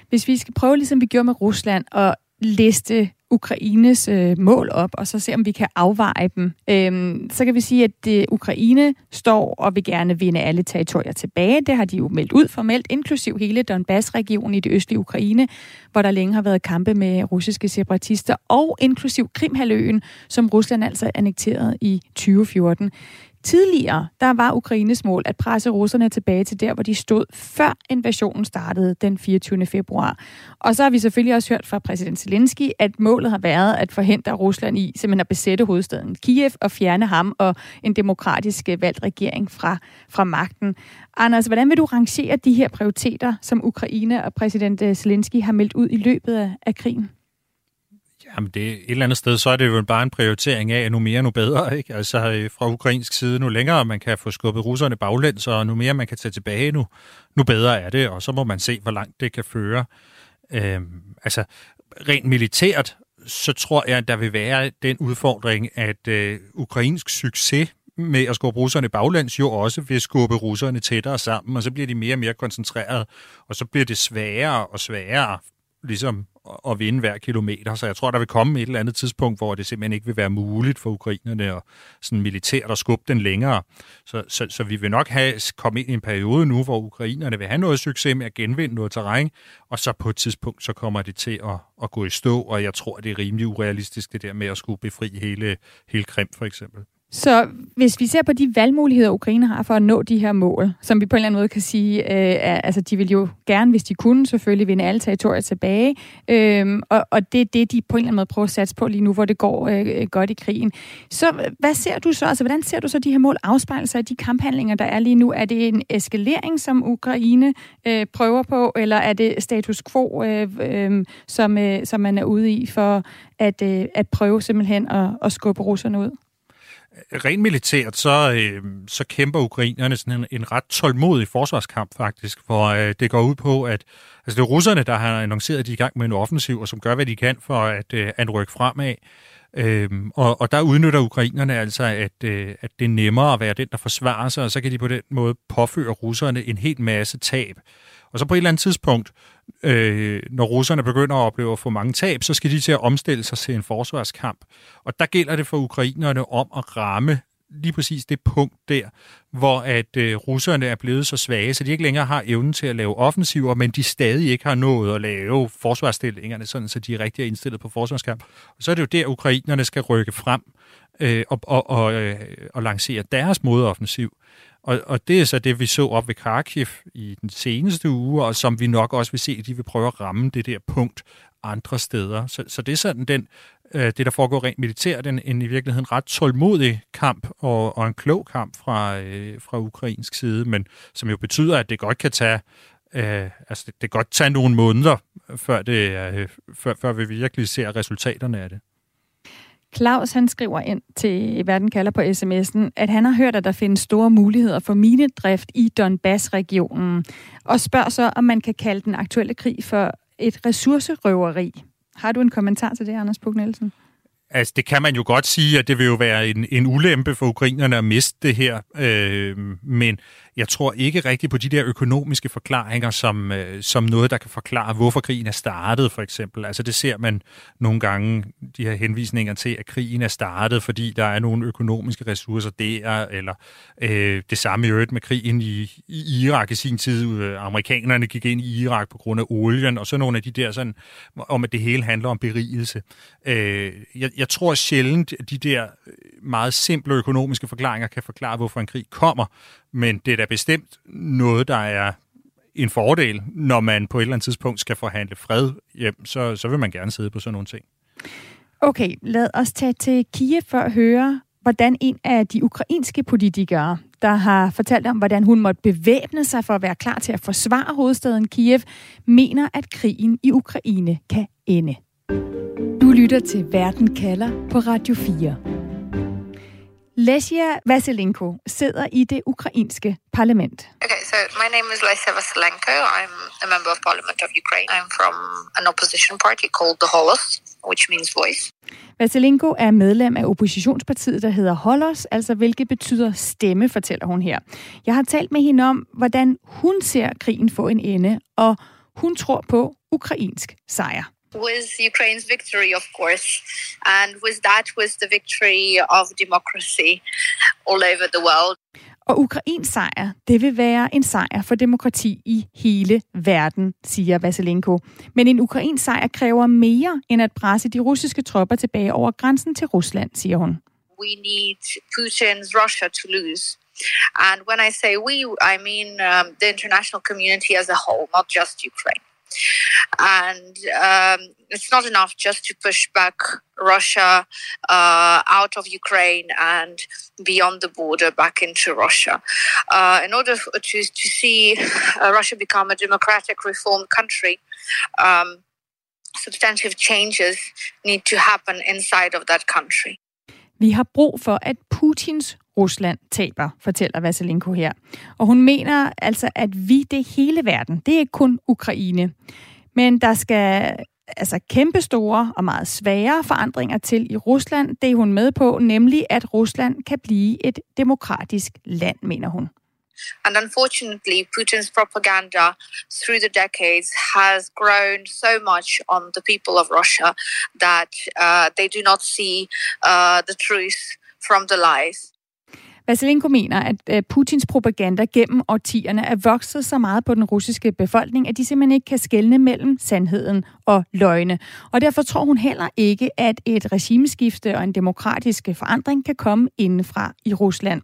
Hvis vi skal prøve, ligesom vi gjorde med Rusland, at liste Ukraines øh, mål op, og så se, om vi kan afveje dem. Øhm, så kan vi sige, at det, Ukraine står og vil gerne vinde alle territorier tilbage. Det har de jo meldt ud formelt, inklusiv hele Donbass-regionen i det østlige Ukraine, hvor der længe har været kampe med russiske separatister, og inklusiv Krimhaløen, som Rusland altså annekterede i 2014. Tidligere, der var Ukraines mål at presse russerne tilbage til der, hvor de stod, før invasionen startede den 24. februar. Og så har vi selvfølgelig også hørt fra præsident Zelensky, at målet har været at forhindre Rusland i simpelthen at besætte hovedstaden Kiev og fjerne ham og en demokratisk øh, valgt regering fra, fra magten. Anders, hvordan vil du rangere de her prioriteter, som Ukraine og præsident øh, Zelensky har meldt ud i løbet af, af krigen? Jamen det, et eller andet sted, så er det jo bare en prioritering af, at nu mere, nu bedre. Ikke? Altså øh, fra ukrainsk side, nu længere man kan få skubbet russerne baglæns, og nu mere man kan tage tilbage, nu, nu bedre er det, og så må man se, hvor langt det kan føre. Øhm, altså rent militært, så tror jeg, at der vil være den udfordring, at øh, ukrainsk succes med at skubbe russerne baglæns jo også vil skubbe russerne tættere sammen, og så bliver de mere og mere koncentreret, og så bliver det sværere og sværere ligesom at vinde hver kilometer. Så jeg tror, der vil komme et eller andet tidspunkt, hvor det simpelthen ikke vil være muligt for ukrainerne at sådan militært at skubbe den længere. Så, så, så vi vil nok have komme ind i en periode nu, hvor ukrainerne vil have noget succes med at genvinde noget terræn, og så på et tidspunkt, så kommer det til at, at gå i stå, og jeg tror, det er rimelig urealistisk, det der med at skulle befri hele, hele Krim for eksempel. Så hvis vi ser på de valgmuligheder, Ukraine har for at nå de her mål, som vi på en eller anden måde kan sige, øh, er, altså de vil jo gerne, hvis de kunne, selvfølgelig vinde alle territorier tilbage, øh, og, og det er det, de på en eller anden måde prøver at satse på lige nu, hvor det går øh, øh godt i krigen. Så hvad ser du så, altså hvordan ser du så de her mål afspejle sig i de kamphandlinger, der er lige nu? Er det en eskalering, som Ukraine øh, prøver på, eller er det status quo, øh, øh, som, øh, som man er ude i for at, øh, at prøve simpelthen at, at skubbe russerne ud? Rent militært, så, øh, så kæmper ukrainerne sådan en, en ret tålmodig forsvarskamp faktisk, hvor øh, det går ud på, at altså det er russerne, der har annonceret, at de er i gang med en offensiv, og som gør, hvad de kan for at, øh, anrykke fremad. Øhm, og, og der udnytter ukrainerne altså, at, øh, at det er nemmere at være den, der forsvarer sig, og så kan de på den måde påføre russerne en helt masse tab. Og så på et eller andet tidspunkt, øh, Øh, når russerne begynder at opleve at få mange tab, så skal de til at omstille sig til en forsvarskamp. Og der gælder det for ukrainerne om at ramme lige præcis det punkt der, hvor at øh, russerne er blevet så svage, så de ikke længere har evnen til at lave offensiver, men de stadig ikke har nået at lave forsvarsstillingerne, sådan så de er rigtig indstillet på forsvarskamp. Og så er det jo der, ukrainerne skal rykke frem øh, og, og, og, øh, og lancere deres modoffensiv. Og, og det er så det, vi så op ved Kharkiv i den seneste uge, og som vi nok også vil se, at de vil prøve at ramme det der punkt andre steder. Så, så det er sådan den, øh, det, der foregår rent militært, en, en i virkeligheden ret tålmodig kamp og, og en klog kamp fra, øh, fra ukrainsk side, men som jo betyder, at det godt kan tage øh, altså det, det kan godt tage nogle måneder, før, det, øh, før, før vi virkelig ser resultaterne af det. Claus han skriver ind til Verden kalder på sms'en, at han har hørt, at der findes store muligheder for minedrift i Donbass-regionen, og spørger så, om man kan kalde den aktuelle krig for et ressourcerøveri. Har du en kommentar til det, Anders Puk Nielsen? Altså, det kan man jo godt sige, at det vil jo være en, en ulempe for ukrainerne at miste det her. Øh, men jeg tror ikke rigtigt på de der økonomiske forklaringer som, øh, som noget, der kan forklare, hvorfor krigen er startet, for eksempel. Altså, det ser man nogle gange, de her henvisninger til, at krigen er startet, fordi der er nogle økonomiske ressourcer der, eller øh, det samme i øvrigt med krigen i, i Irak i sin tid. Øh, amerikanerne gik ind i Irak på grund af olien, og så nogle af de der sådan, om at det hele handler om berigelse. Øh, jeg, jeg tror sjældent, at de der meget simple økonomiske forklaringer kan forklare, hvorfor en krig kommer, men det er da bestemt noget, der er en fordel, når man på et eller andet tidspunkt skal forhandle fred hjem, så, så vil man gerne sidde på sådan nogle ting. Okay, lad os tage til Kiev for at høre, hvordan en af de ukrainske politikere, der har fortalt om, hvordan hun måtte bevæbne sig for at være klar til at forsvare hovedstaden Kiev, mener, at krigen i Ukraine kan ende. Du lytter til Verden kalder på Radio 4. Lesia Vasilenko sidder i det ukrainske parlament. Okay, so my name is Lesia Vasilenko. I'm a member of parliament of Ukraine. I'm from an opposition party called the Holos, which means voice. Vasilenko er medlem af oppositionspartiet, der hedder Holos, altså hvilket betyder stemme, fortæller hun her. Jeg har talt med hende om, hvordan hun ser krigen få en ende, og hun tror på ukrainsk sejr. With Ukraine's victory, of course, and with that was the victory of democracy all over the world. Og Ukrains sejr, det vil være en sejr for demokrati i hele verden, siger Vasilenko. Men en ukrainsk sejr kræver mere end at presse de russiske tropper tilbage over grænsen til Rusland, siger hun. We need Putin's Russia to lose. And when I say we, I mean um, the international community as a whole, not just Ukraine. And um, it's not enough just to push back Russia uh, out of Ukraine and beyond the border back into Russia. Uh, in order to, to see uh, Russia become a democratic, reformed country, um, substantive changes need to happen inside of that country. Vi har brug for, at Putins Rusland taber, fortæller Vasilenko her. Og hun mener altså, at vi, det er hele verden. Det er ikke kun Ukraine. Men der skal altså kæmpe store og meget svære forandringer til i Rusland. Det er hun med på, nemlig at Rusland kan blive et demokratisk land, mener hun. And unfortunately, Putin's propaganda through the decades has grown so much on the people of Russia that uh, they do not see uh, the truth from the lies. Vasilenko mener, at øh, Putins propaganda gennem årtierne er vokset så meget på den russiske befolkning, at de simpelthen ikke kan skelne mellem sandheden og løgne. Og derfor tror hun heller ikke, at et regimeskifte og en demokratisk forandring kan komme indenfra i Rusland.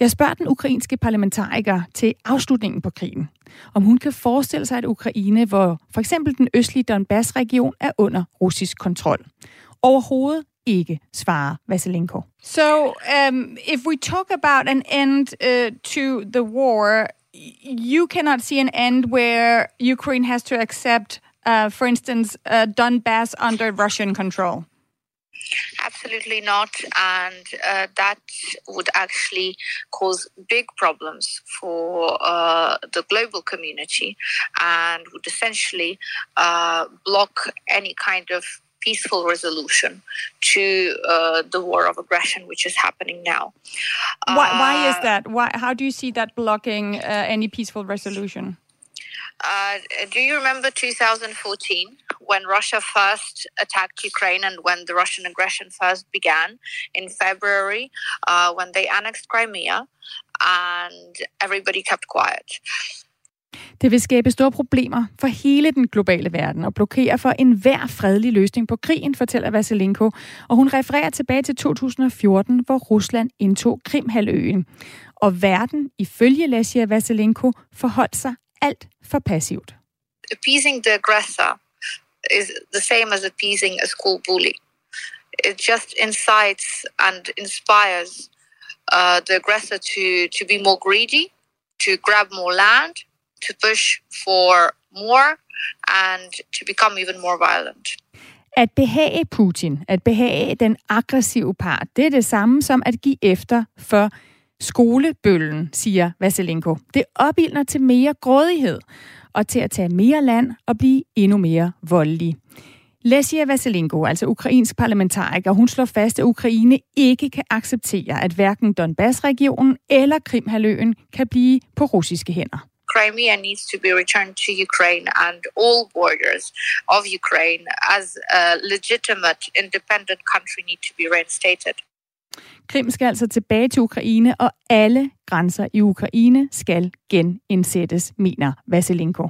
Jeg spørger den ukrainske parlamentariker til afslutningen på krigen, om hun kan forestille sig et Ukraine, hvor for eksempel den østlige Donbass-region er under russisk kontrol. Overhovedet ikke, svarer Vasilenko. So, um, if we talk about an end uh, to the war, you cannot see an end where Ukraine has to accept, uh, for instance, uh, Donbass under Russian control. Absolutely not. And uh, that would actually cause big problems for uh, the global community and would essentially uh, block any kind of peaceful resolution to uh, the war of aggression which is happening now. Why, why is that? Why, how do you see that blocking uh, any peaceful resolution? Uh, do you remember 2014 when Russia first attacked Ukraine and when the Russian aggression first began in February uh, when they annexed Crimea and everybody kept quiet? Det vil skabe store problemer for hele den globale verden og blokere for enhver fredelig løsning på krigen, fortæller Vasilenko. Og hun refererer tilbage til 2014, hvor Rusland indtog Krimhaløen. Og verden, ifølge Lasia Vasilenko, forholdt sig alt for passivt. Appeasing the aggressor is the same as appeasing a school bully. It just incites and inspires uh, the aggressor to, to be more greedy, to grab more land, to push for more, and to become even more violent. At behage Putin, at behage den aggressive part, det er det samme som at give efter for skolebøllen, siger Vasilenko. Det opildner til mere grådighed og til at tage mere land og blive endnu mere voldelig. Lesia Vasilenko, altså ukrainsk parlamentariker, hun slår fast, at Ukraine ikke kan acceptere, at hverken Donbass-regionen eller Krimhaløen kan blive på russiske hænder. Crimea needs to be returned to Ukraine and all borders of Ukraine as a legitimate independent country need to be reinstated. Krim skal altså tilbage til Ukraine, og alle grænser i Ukraine skal genindsættes, mener Vasilenko.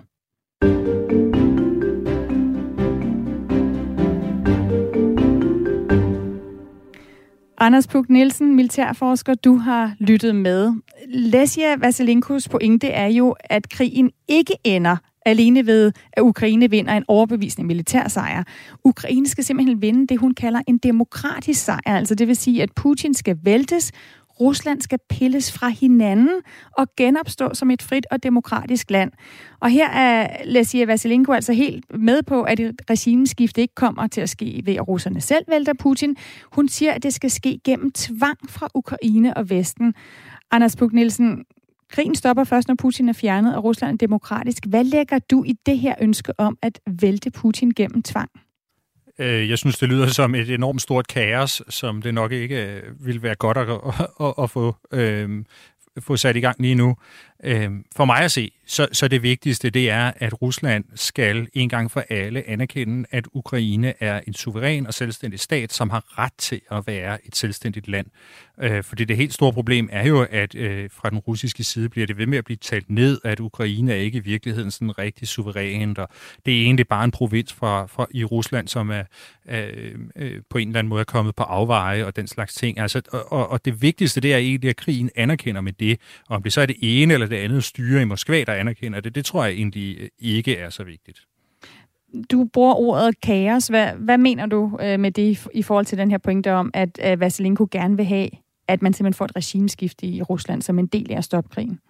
Anders Puk Nielsen, militærforsker, du har lyttet med. Lesia Vasilinkos pointe er jo, at krigen ikke ender alene ved, at Ukraine vinder en overbevisende militær sejr. Ukraine skal simpelthen vinde det, hun kalder en demokratisk sejr. Altså det vil sige, at Putin skal væltes, Rusland skal pilles fra hinanden og genopstå som et frit og demokratisk land. Og her er Lesia Vasilenko altså helt med på, at et regimeskifte ikke kommer til at ske ved, at russerne selv vælter Putin. Hun siger, at det skal ske gennem tvang fra Ukraine og Vesten. Anders Puk Nielsen, krigen stopper først, når Putin er fjernet, og Rusland er demokratisk. Hvad lægger du i det her ønske om at vælte Putin gennem tvang? Øh, jeg synes, det lyder som et enormt stort kaos, som det nok ikke øh, vil være godt at, at, at, at få, øh, få sat i gang lige nu. Øh, for mig at se, så, så det vigtigste, det er, at Rusland skal en gang for alle anerkende, at Ukraine er en suveræn og selvstændig stat, som har ret til at være et selvstændigt land. Øh, fordi det helt store problem er jo, at øh, fra den russiske side bliver det ved med at blive talt ned, at Ukraine er ikke i virkeligheden sådan rigtig suverænt, og det er egentlig bare en provins fra, fra i Rusland, som er øh, øh, på en eller anden måde er kommet på afveje og den slags ting. Altså, og, og det vigtigste, det er egentlig, at krigen anerkender med det, om det så er det ene eller det andet styre i Moskva, der anerkender det, det tror jeg egentlig ikke er så vigtigt. Du bruger ordet kaos. Hvad, hvad mener du øh, med det i forhold til den her pointe om, at øh, Vasilenko gerne vil have, at man simpelthen får et regimeskifte i Rusland som en del af at stoppe krigen?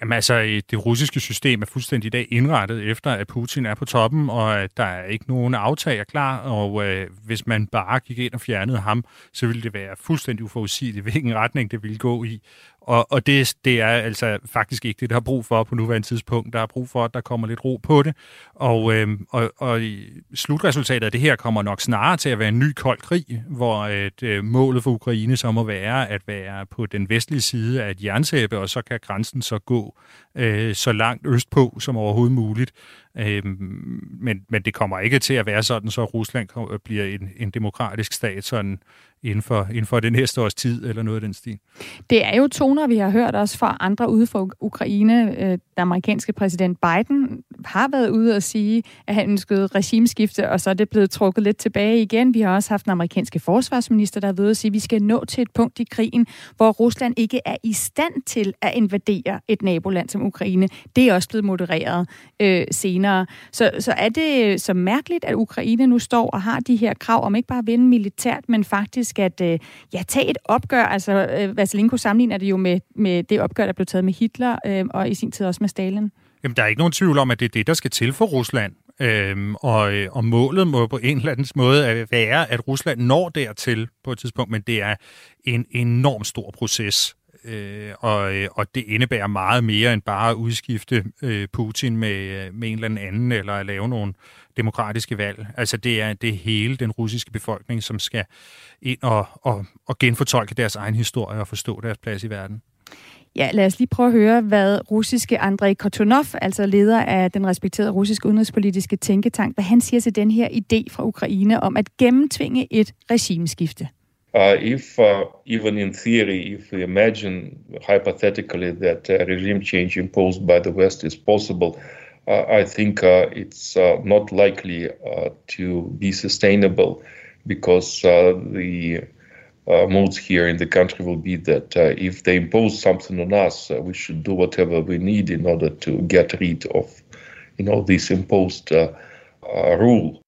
Jamen altså, det russiske system er fuldstændig i dag indrettet efter, at Putin er på toppen, og at der er ikke nogen aftager klar, og øh, hvis man bare gik ind og fjernede ham, så ville det være fuldstændig uforudsigeligt, hvilken retning det ville gå i. Og, og det, det er altså faktisk ikke det, der har brug for på nuværende tidspunkt. Der er brug for, at der kommer lidt ro på det. Og, øh, og, og slutresultatet af det her kommer nok snarere til at være en ny kold krig, hvor et, øh, målet for Ukraine så må være at være på den vestlige side af et jernsæbe, og så kan grænsen så gå øh, så langt østpå som overhovedet muligt. Øh, men, men det kommer ikke til at være sådan, så Rusland bliver en, en demokratisk stat sådan inden for, inden for det næste års tid, eller noget af den stil. Det er jo toner, vi har hørt også fra andre ude for Ukraine. Øh, den amerikanske præsident Biden har været ude og sige, at han ønskede regimeskifte, og så er det blevet trukket lidt tilbage igen. Vi har også haft den amerikanske forsvarsminister, der er ved at sige, at vi skal nå til et punkt i krigen, hvor Rusland ikke er i stand til at invadere et naboland som Ukraine. Det er også blevet modereret øh, senere. Så, så er det så mærkeligt, at Ukraine nu står og har de her krav om ikke bare at vinde militært, men faktisk at øh, ja, tage et opgør. Altså, øh, Vasilenko sammenligner det jo med, med det opgør, der blev taget med Hitler, øh, og i sin tid også med Stalin. Jamen, der er ikke nogen tvivl om, at det er det, der skal til for Rusland. Øhm, og, øh, og målet må på en eller anden måde være, at Rusland når dertil på et tidspunkt, men det er en enorm stor proces. Øh, og, øh, og det indebærer meget mere end bare at udskifte øh, Putin med, øh, med en eller anden, eller at lave nogle demokratiske valg. Altså det er, det er hele den russiske befolkning, som skal ind og, og, og genfortolke deres egen historie og forstå deres plads i verden. Ja, lad os lige prøve at høre, hvad russiske Andrei Kotonov, altså leder af den respekterede russiske udenrigspolitiske tænketank, hvad han siger til den her idé fra Ukraine om at gennemtvinge et regimeskifte. Uh, if uh, even in theory, if we imagine hypothetically that a regime change imposed by the West is possible, uh, I think uh, it's uh, not likely uh, to be sustainable because the moods here in the country will be that if they impose something on us, we should do whatever we need in order to get rid of, you know, this imposed rule.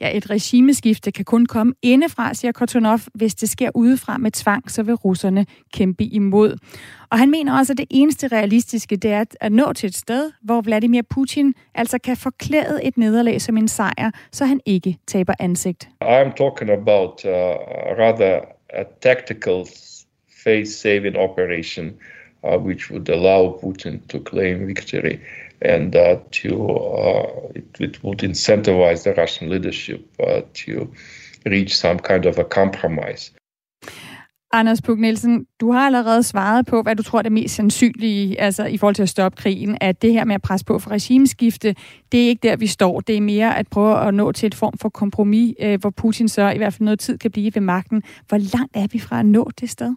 Ja, et regimeskifte kan kun komme indefra, siger Kortunov. Hvis det sker udefra med tvang, så vil russerne kæmpe imod. Og han mener også, at det eneste realistiske, det er at nå til et sted, hvor Vladimir Putin altså kan forklæde et nederlag som en sejr, så han ikke taber ansigt. I'm talking about uh, rather a tactical face-saving operation, uh, which would allow Putin to claim victory and uh, to uh, it, it, would incentivize the Russian leadership uh, to reach some kind of a compromise. Anders Pug Nielsen, du har allerede svaret på, hvad du tror er det mest sandsynlige, altså i forhold til at stoppe krigen, at det her med at presse på for regimeskifte, det er ikke der, vi står. Det er mere at prøve at nå til et form for kompromis, øh, hvor Putin så i hvert fald noget tid kan blive ved magten. Hvor langt er vi fra at nå det sted?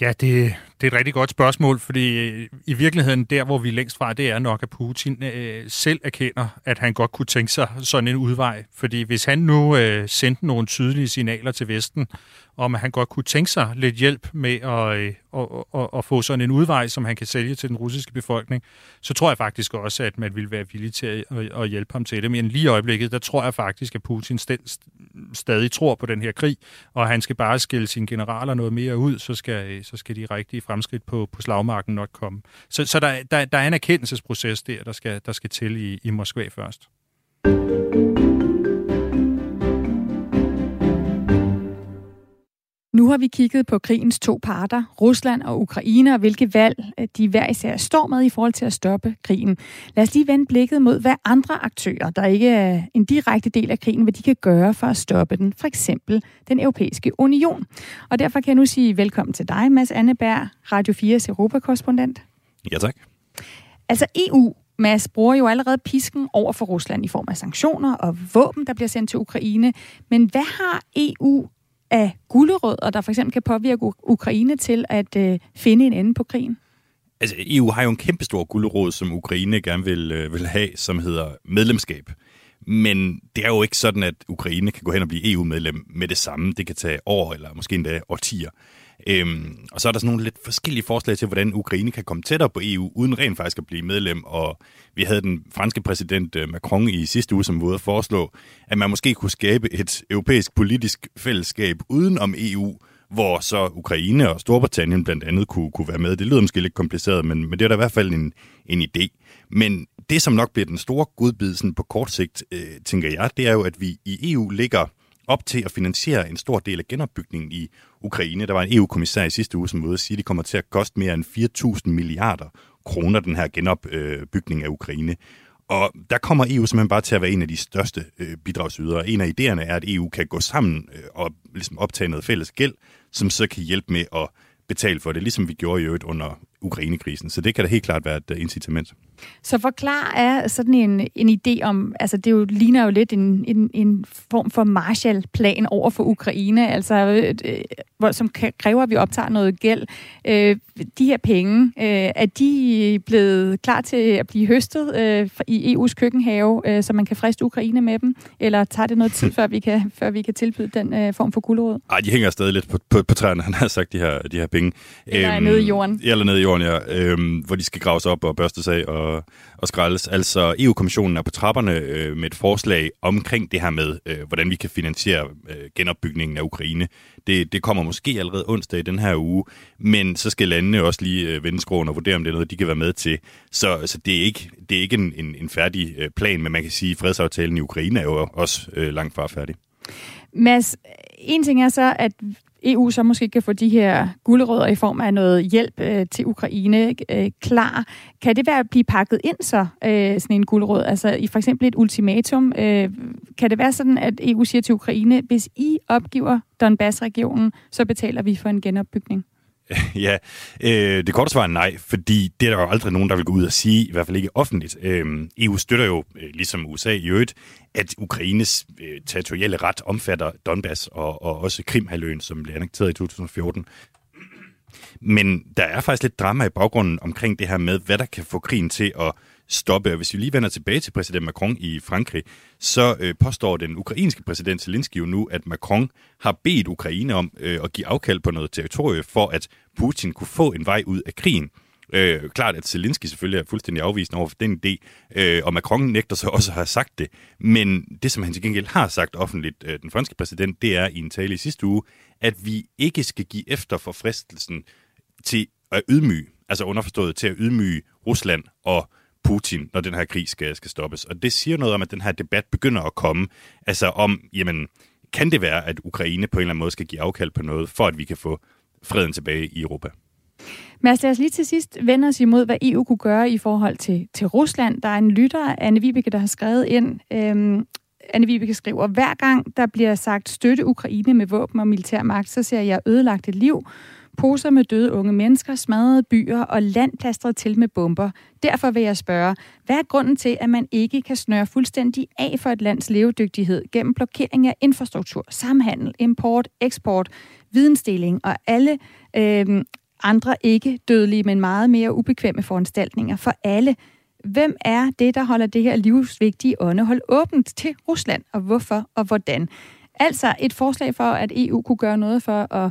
Ja, det, det er et rigtig godt spørgsmål, fordi øh, i virkeligheden der, hvor vi er længst fra, det er nok, at Putin øh, selv erkender, at han godt kunne tænke sig sådan en udvej. Fordi hvis han nu øh, sendte nogle tydelige signaler til Vesten, om at han godt kunne tænke sig lidt hjælp med at, øh, at, at, at få sådan en udvej, som han kan sælge til den russiske befolkning, så tror jeg faktisk også, at man ville være villig til at, øh, at hjælpe ham til det. Men lige i øjeblikket, der tror jeg faktisk, at Putin stadig tror på den her krig, og han skal bare skille sine generaler noget mere ud, så skal, øh, så skal de rigtige fremskridt på, på slagmarken nok komme. Så, så der, der, der er en erkendelsesproces der, der skal, der skal til i, i Moskva først. Nu har vi kigget på krigens to parter, Rusland og Ukraine, og hvilke valg øh, de hver især står med i forhold til at stoppe krigen. Lad os lige vende blikket mod, hvad andre aktører, der ikke er en direkte del af krigen, hvad de kan gøre for at stoppe den. For eksempel den europæiske union. Og derfor kan jeg nu sige velkommen til dig, Mads Anneberg, Radio 4's Europakorrespondent. Ja, tak. Altså EU Mads bruger jo allerede pisken over for Rusland i form af sanktioner og våben, der bliver sendt til Ukraine. Men hvad har EU af gulerødder, der for eksempel kan påvirke Ukraine til at øh, finde en ende på krigen? Altså, EU har jo en kæmpestor gulerod, som Ukraine gerne vil, øh, vil have, som hedder medlemskab. Men det er jo ikke sådan, at Ukraine kan gå hen og blive EU-medlem med det samme. Det kan tage år eller måske endda årtier. Øhm, og så er der sådan nogle lidt forskellige forslag til, hvordan Ukraine kan komme tættere på EU, uden rent faktisk at blive medlem. Og vi havde den franske præsident øh, Macron i sidste uge, som var ude at foreslå, at man måske kunne skabe et europæisk politisk fællesskab uden om EU, hvor så Ukraine og Storbritannien blandt andet kunne, kunne være med. Det lyder måske lidt kompliceret, men, men det er da i hvert fald en, en idé. Men det, som nok bliver den store godbid på kort sigt, øh, tænker jeg, det er jo, at vi i EU ligger op til at finansiere en stor del af genopbygningen i Ukraine. Der var en EU-kommissær i sidste uge, som var ude at sige, at det kommer til at koste mere end 4.000 milliarder kroner, den her genopbygning af Ukraine. Og der kommer EU simpelthen bare til at være en af de største øh, bidragsydere. En af idéerne er, at EU kan gå sammen øh, og ligesom optage noget fælles gæld, som så kan hjælpe med at betale for det, ligesom vi gjorde i øvrigt under Ukrainekrisen. Så det kan da helt klart være et øh, incitament. Så forklar er sådan en, en idé om, altså det jo, ligner jo lidt en, en, en form for Marshallplan over for Ukraine, altså øh, hvor, som kræver, at vi optager noget gæld. Øh, de her penge, øh, er de blevet klar til at blive høstet øh, i EU's køkkenhave, øh, så man kan friste Ukraine med dem? Eller tager det noget tid, før vi kan, før vi kan tilbyde den øh, form for guldråd? Ej, de hænger stadig lidt på, på, på træerne, han har sagt, de her, de her penge. Eller øhm, nede i jorden. Eller nede i jorden, ja. Øhm, hvor de skal graves op og børstes af og, og skraldes. Altså, EU-kommissionen er på trapperne øh, med et forslag omkring det her med, øh, hvordan vi kan finansiere øh, genopbygningen af Ukraine. Det, det kommer måske allerede onsdag i den her uge, men så skal landene også lige øh, vende skroen og vurdere, om det er noget, de kan være med til. Så, så det er ikke, det er ikke en, en, en færdig øh, plan, men man kan sige, at fredsaftalen i Ukraine er jo også øh, langt fra færdig. Mads, en ting er så, at EU så måske kan få de her guldrødder i form af noget hjælp øh, til Ukraine øh, klar. Kan det være at blive pakket ind så, øh, sådan en guldrød? Altså i for eksempel et ultimatum. Øh, kan det være sådan, at EU siger til Ukraine, hvis I opgiver Donbass-regionen, så betaler vi for en genopbygning? Ja, øh, det korte svar er nej, fordi det er der jo aldrig nogen, der vil gå ud og sige, i hvert fald ikke offentligt. Øh, EU støtter jo, øh, ligesom USA i øvrigt, at Ukraines øh, territoriale ret omfatter Donbass og, og også Krimhaløen, som blev annekteret i 2014. Men der er faktisk lidt drama i baggrunden omkring det her med, hvad der kan få krigen til at stoppe. Og hvis vi lige vender tilbage til præsident Macron i Frankrig, så øh, påstår den ukrainske præsident Zelensky jo nu, at Macron har bedt Ukraine om øh, at give afkald på noget territorie, for at Putin kunne få en vej ud af krigen. Øh, klart, at Zelensky selvfølgelig er fuldstændig afvisende over for den idé, øh, og Macron nægter så også at have sagt det. Men det, som han til gengæld har sagt offentligt, øh, den franske præsident, det er i en tale i sidste uge, at vi ikke skal give efter for fristelsen til at ydmyge, altså underforstået til at ydmyge Rusland og Putin, når den her krig skal, skal stoppes. Og det siger noget om, at den her debat begynder at komme, altså om, jamen, kan det være, at Ukraine på en eller anden måde skal give afkald på noget, for at vi kan få freden tilbage i Europa? Mads, altså, lad os lige til sidst vende os imod, hvad EU kunne gøre i forhold til, til Rusland. Der er en lytter, Anne Vibeke, der har skrevet ind. Øhm, Anne Vibeke skriver, hver gang der bliver sagt støtte Ukraine med våben og militærmagt, så ser jeg ødelagte liv, poser med døde unge mennesker, smadrede byer og land plastret til med bomber. Derfor vil jeg spørge, hvad er grunden til, at man ikke kan snøre fuldstændig af for et lands levedygtighed gennem blokering af infrastruktur, samhandel, import, eksport, vidensdeling og alle øh, andre ikke dødelige, men meget mere ubekvemme foranstaltninger for alle. Hvem er det, der holder det her livsvigtige åndehold åbent til Rusland, og hvorfor og hvordan? Altså et forslag for, at EU kunne gøre noget for at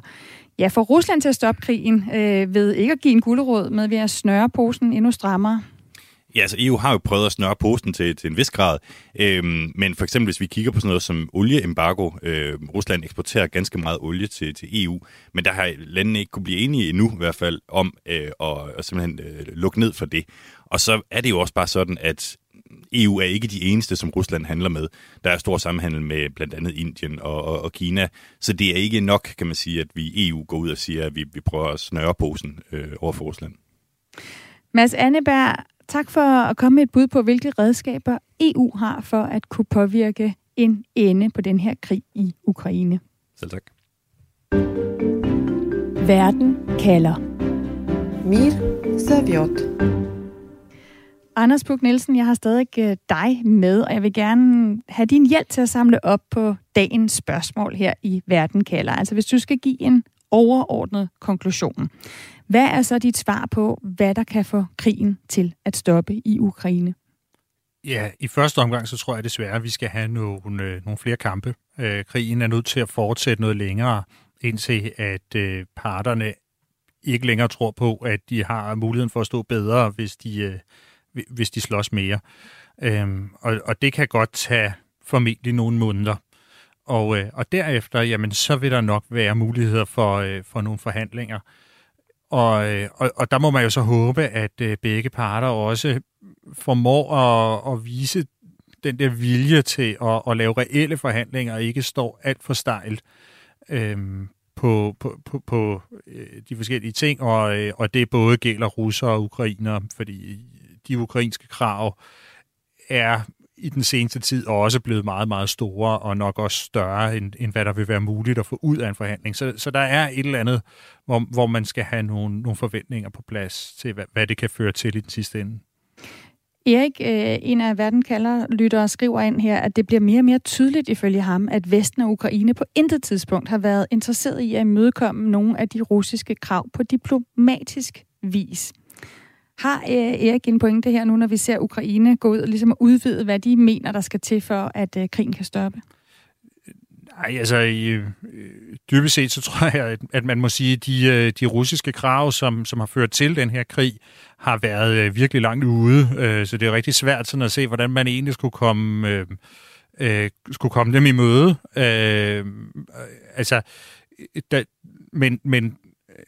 ja, få Rusland til at stoppe krigen øh, ved ikke at give en gulerod med ved at snøre posen endnu strammere. Ja, altså EU har jo prøvet at snøre posen til, til en vis grad, øhm, men for eksempel hvis vi kigger på sådan noget som olieembargo, øh, Rusland eksporterer ganske meget olie til, til EU, men der har landene ikke kunne blive enige endnu i hvert fald om øh, at, at simpelthen øh, lukke ned for det. Og så er det jo også bare sådan, at EU er ikke de eneste, som Rusland handler med. Der er stor samhandel med blandt andet Indien og, og, og Kina, så det er ikke nok, kan man sige, at vi EU går ud og siger, at vi, vi prøver at snøre posen øh, over for Rusland. Mads Anneberg, tak for at komme med et bud på, hvilke redskaber EU har for at kunne påvirke en ende på den her krig i Ukraine. Selv tak. Verden kalder. Mir Saviot. Anders Puk Nielsen, jeg har stadig øh, dig med, og jeg vil gerne have din hjælp til at samle op på dagens spørgsmål her i Verden kalder. Altså hvis du skal give en overordnet konklusion. Hvad er så dit svar på, hvad der kan få krigen til at stoppe i Ukraine? Ja, i første omgang, så tror jeg desværre, at vi skal have nogle, øh, nogle flere kampe. Øh, krigen er nødt til at fortsætte noget længere, indtil at øh, parterne ikke længere tror på, at de har muligheden for at stå bedre, hvis de, øh, hvis de slås mere. Øhm, og, og det kan godt tage formentlig nogle måneder. Og, øh, og derefter, jamen, så vil der nok være muligheder for, øh, for nogle forhandlinger. Og, øh, og, og der må man jo så håbe, at øh, begge parter også formår at, at vise den der vilje til at, at lave reelle forhandlinger, og ikke står alt for stejlt øhm, på, på, på, på øh, de forskellige ting, og, øh, og det både gælder russere og ukrainer, fordi de ukrainske krav er i den seneste tid også blevet meget, meget store, og nok også større, end, end hvad der vil være muligt at få ud af en forhandling. Så, så der er et eller andet, hvor, hvor man skal have nogle, nogle forventninger på plads til, hvad, hvad det kan føre til i den sidste ende. Erik, øh, en af verden kalder lyttere, skriver ind her, at det bliver mere og mere tydeligt ifølge ham, at Vesten og Ukraine på intet tidspunkt har været interesseret i at imødekomme nogle af de russiske krav på diplomatisk vis. Har øh, Erik en pointe her nu, når vi ser Ukraine gå ud og ligesom udvide, hvad de mener, der skal til for, at øh, krigen kan stoppe? Nej, altså øh, dybest set, så tror jeg, at, at man må sige, at de, øh, de russiske krav, som, som har ført til den her krig, har været øh, virkelig langt ude. Øh, så det er rigtig svært sådan at se, hvordan man egentlig skulle komme, øh, øh, skulle komme dem i møde. Øh, altså, øh, da, men, men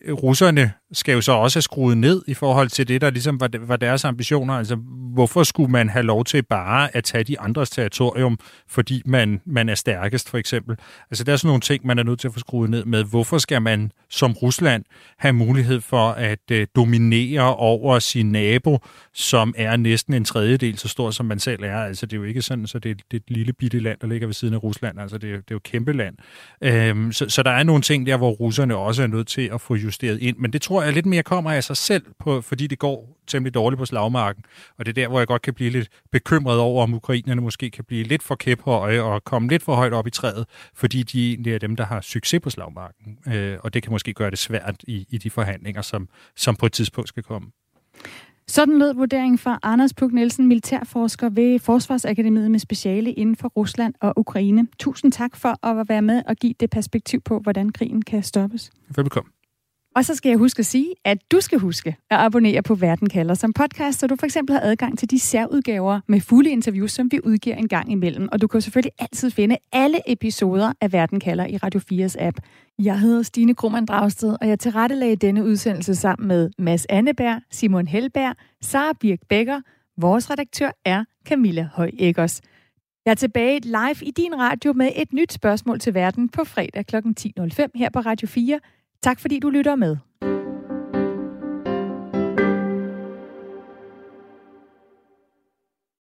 russerne skal jo så også have skruet ned i forhold til det, der ligesom var, var deres ambitioner. Altså, hvorfor skulle man have lov til bare at tage de andres territorium, fordi man, man er stærkest, for eksempel? Altså, der er sådan nogle ting, man er nødt til at få skruet ned med. Hvorfor skal man som Rusland have mulighed for at øh, dominere over sin nabo, som er næsten en tredjedel så stor, som man selv er? Altså, det er jo ikke sådan, så det, det er et lille bitte land, der ligger ved siden af Rusland. Altså, det er, det er jo et kæmpe land. Øhm, så, så der er nogle ting der, hvor russerne også er nødt til at få justeret ind. Men det tror jeg lidt mere kommer af sig selv, på, fordi det går temmelig dårligt på slagmarken. Og det er der, hvor jeg godt kan blive lidt bekymret over, om ukrainerne måske kan blive lidt for kæphøje og komme lidt for højt op i træet, fordi de egentlig er dem, der har succes på slagmarken. Øh, og det kan måske gøre det svært i, i de forhandlinger, som, som på et tidspunkt skal komme. Sådan lød vurderingen fra Anders Puk Nielsen, militærforsker ved Forsvarsakademiet med speciale inden for Rusland og Ukraine. Tusind tak for at være med og give det perspektiv på, hvordan krigen kan stoppes. Velbekomme. Og så skal jeg huske at sige, at du skal huske at abonnere på Verden kalder som podcast, så du for eksempel har adgang til de særudgaver med fulde interviews, som vi udgiver en gang imellem. Og du kan selvfølgelig altid finde alle episoder af Verden kalder i Radio 4's app. Jeg hedder Stine Krummernd Dragsted, og jeg tilrettelagde denne udsendelse sammen med Mads Anneberg, Simon Helberg, Sara Birk Becker. Vores redaktør er Camilla Høj Eggers. Jeg er tilbage live i din radio med et nyt spørgsmål til verden på fredag kl. 10.05 her på Radio 4. Tak fordi du lytter med.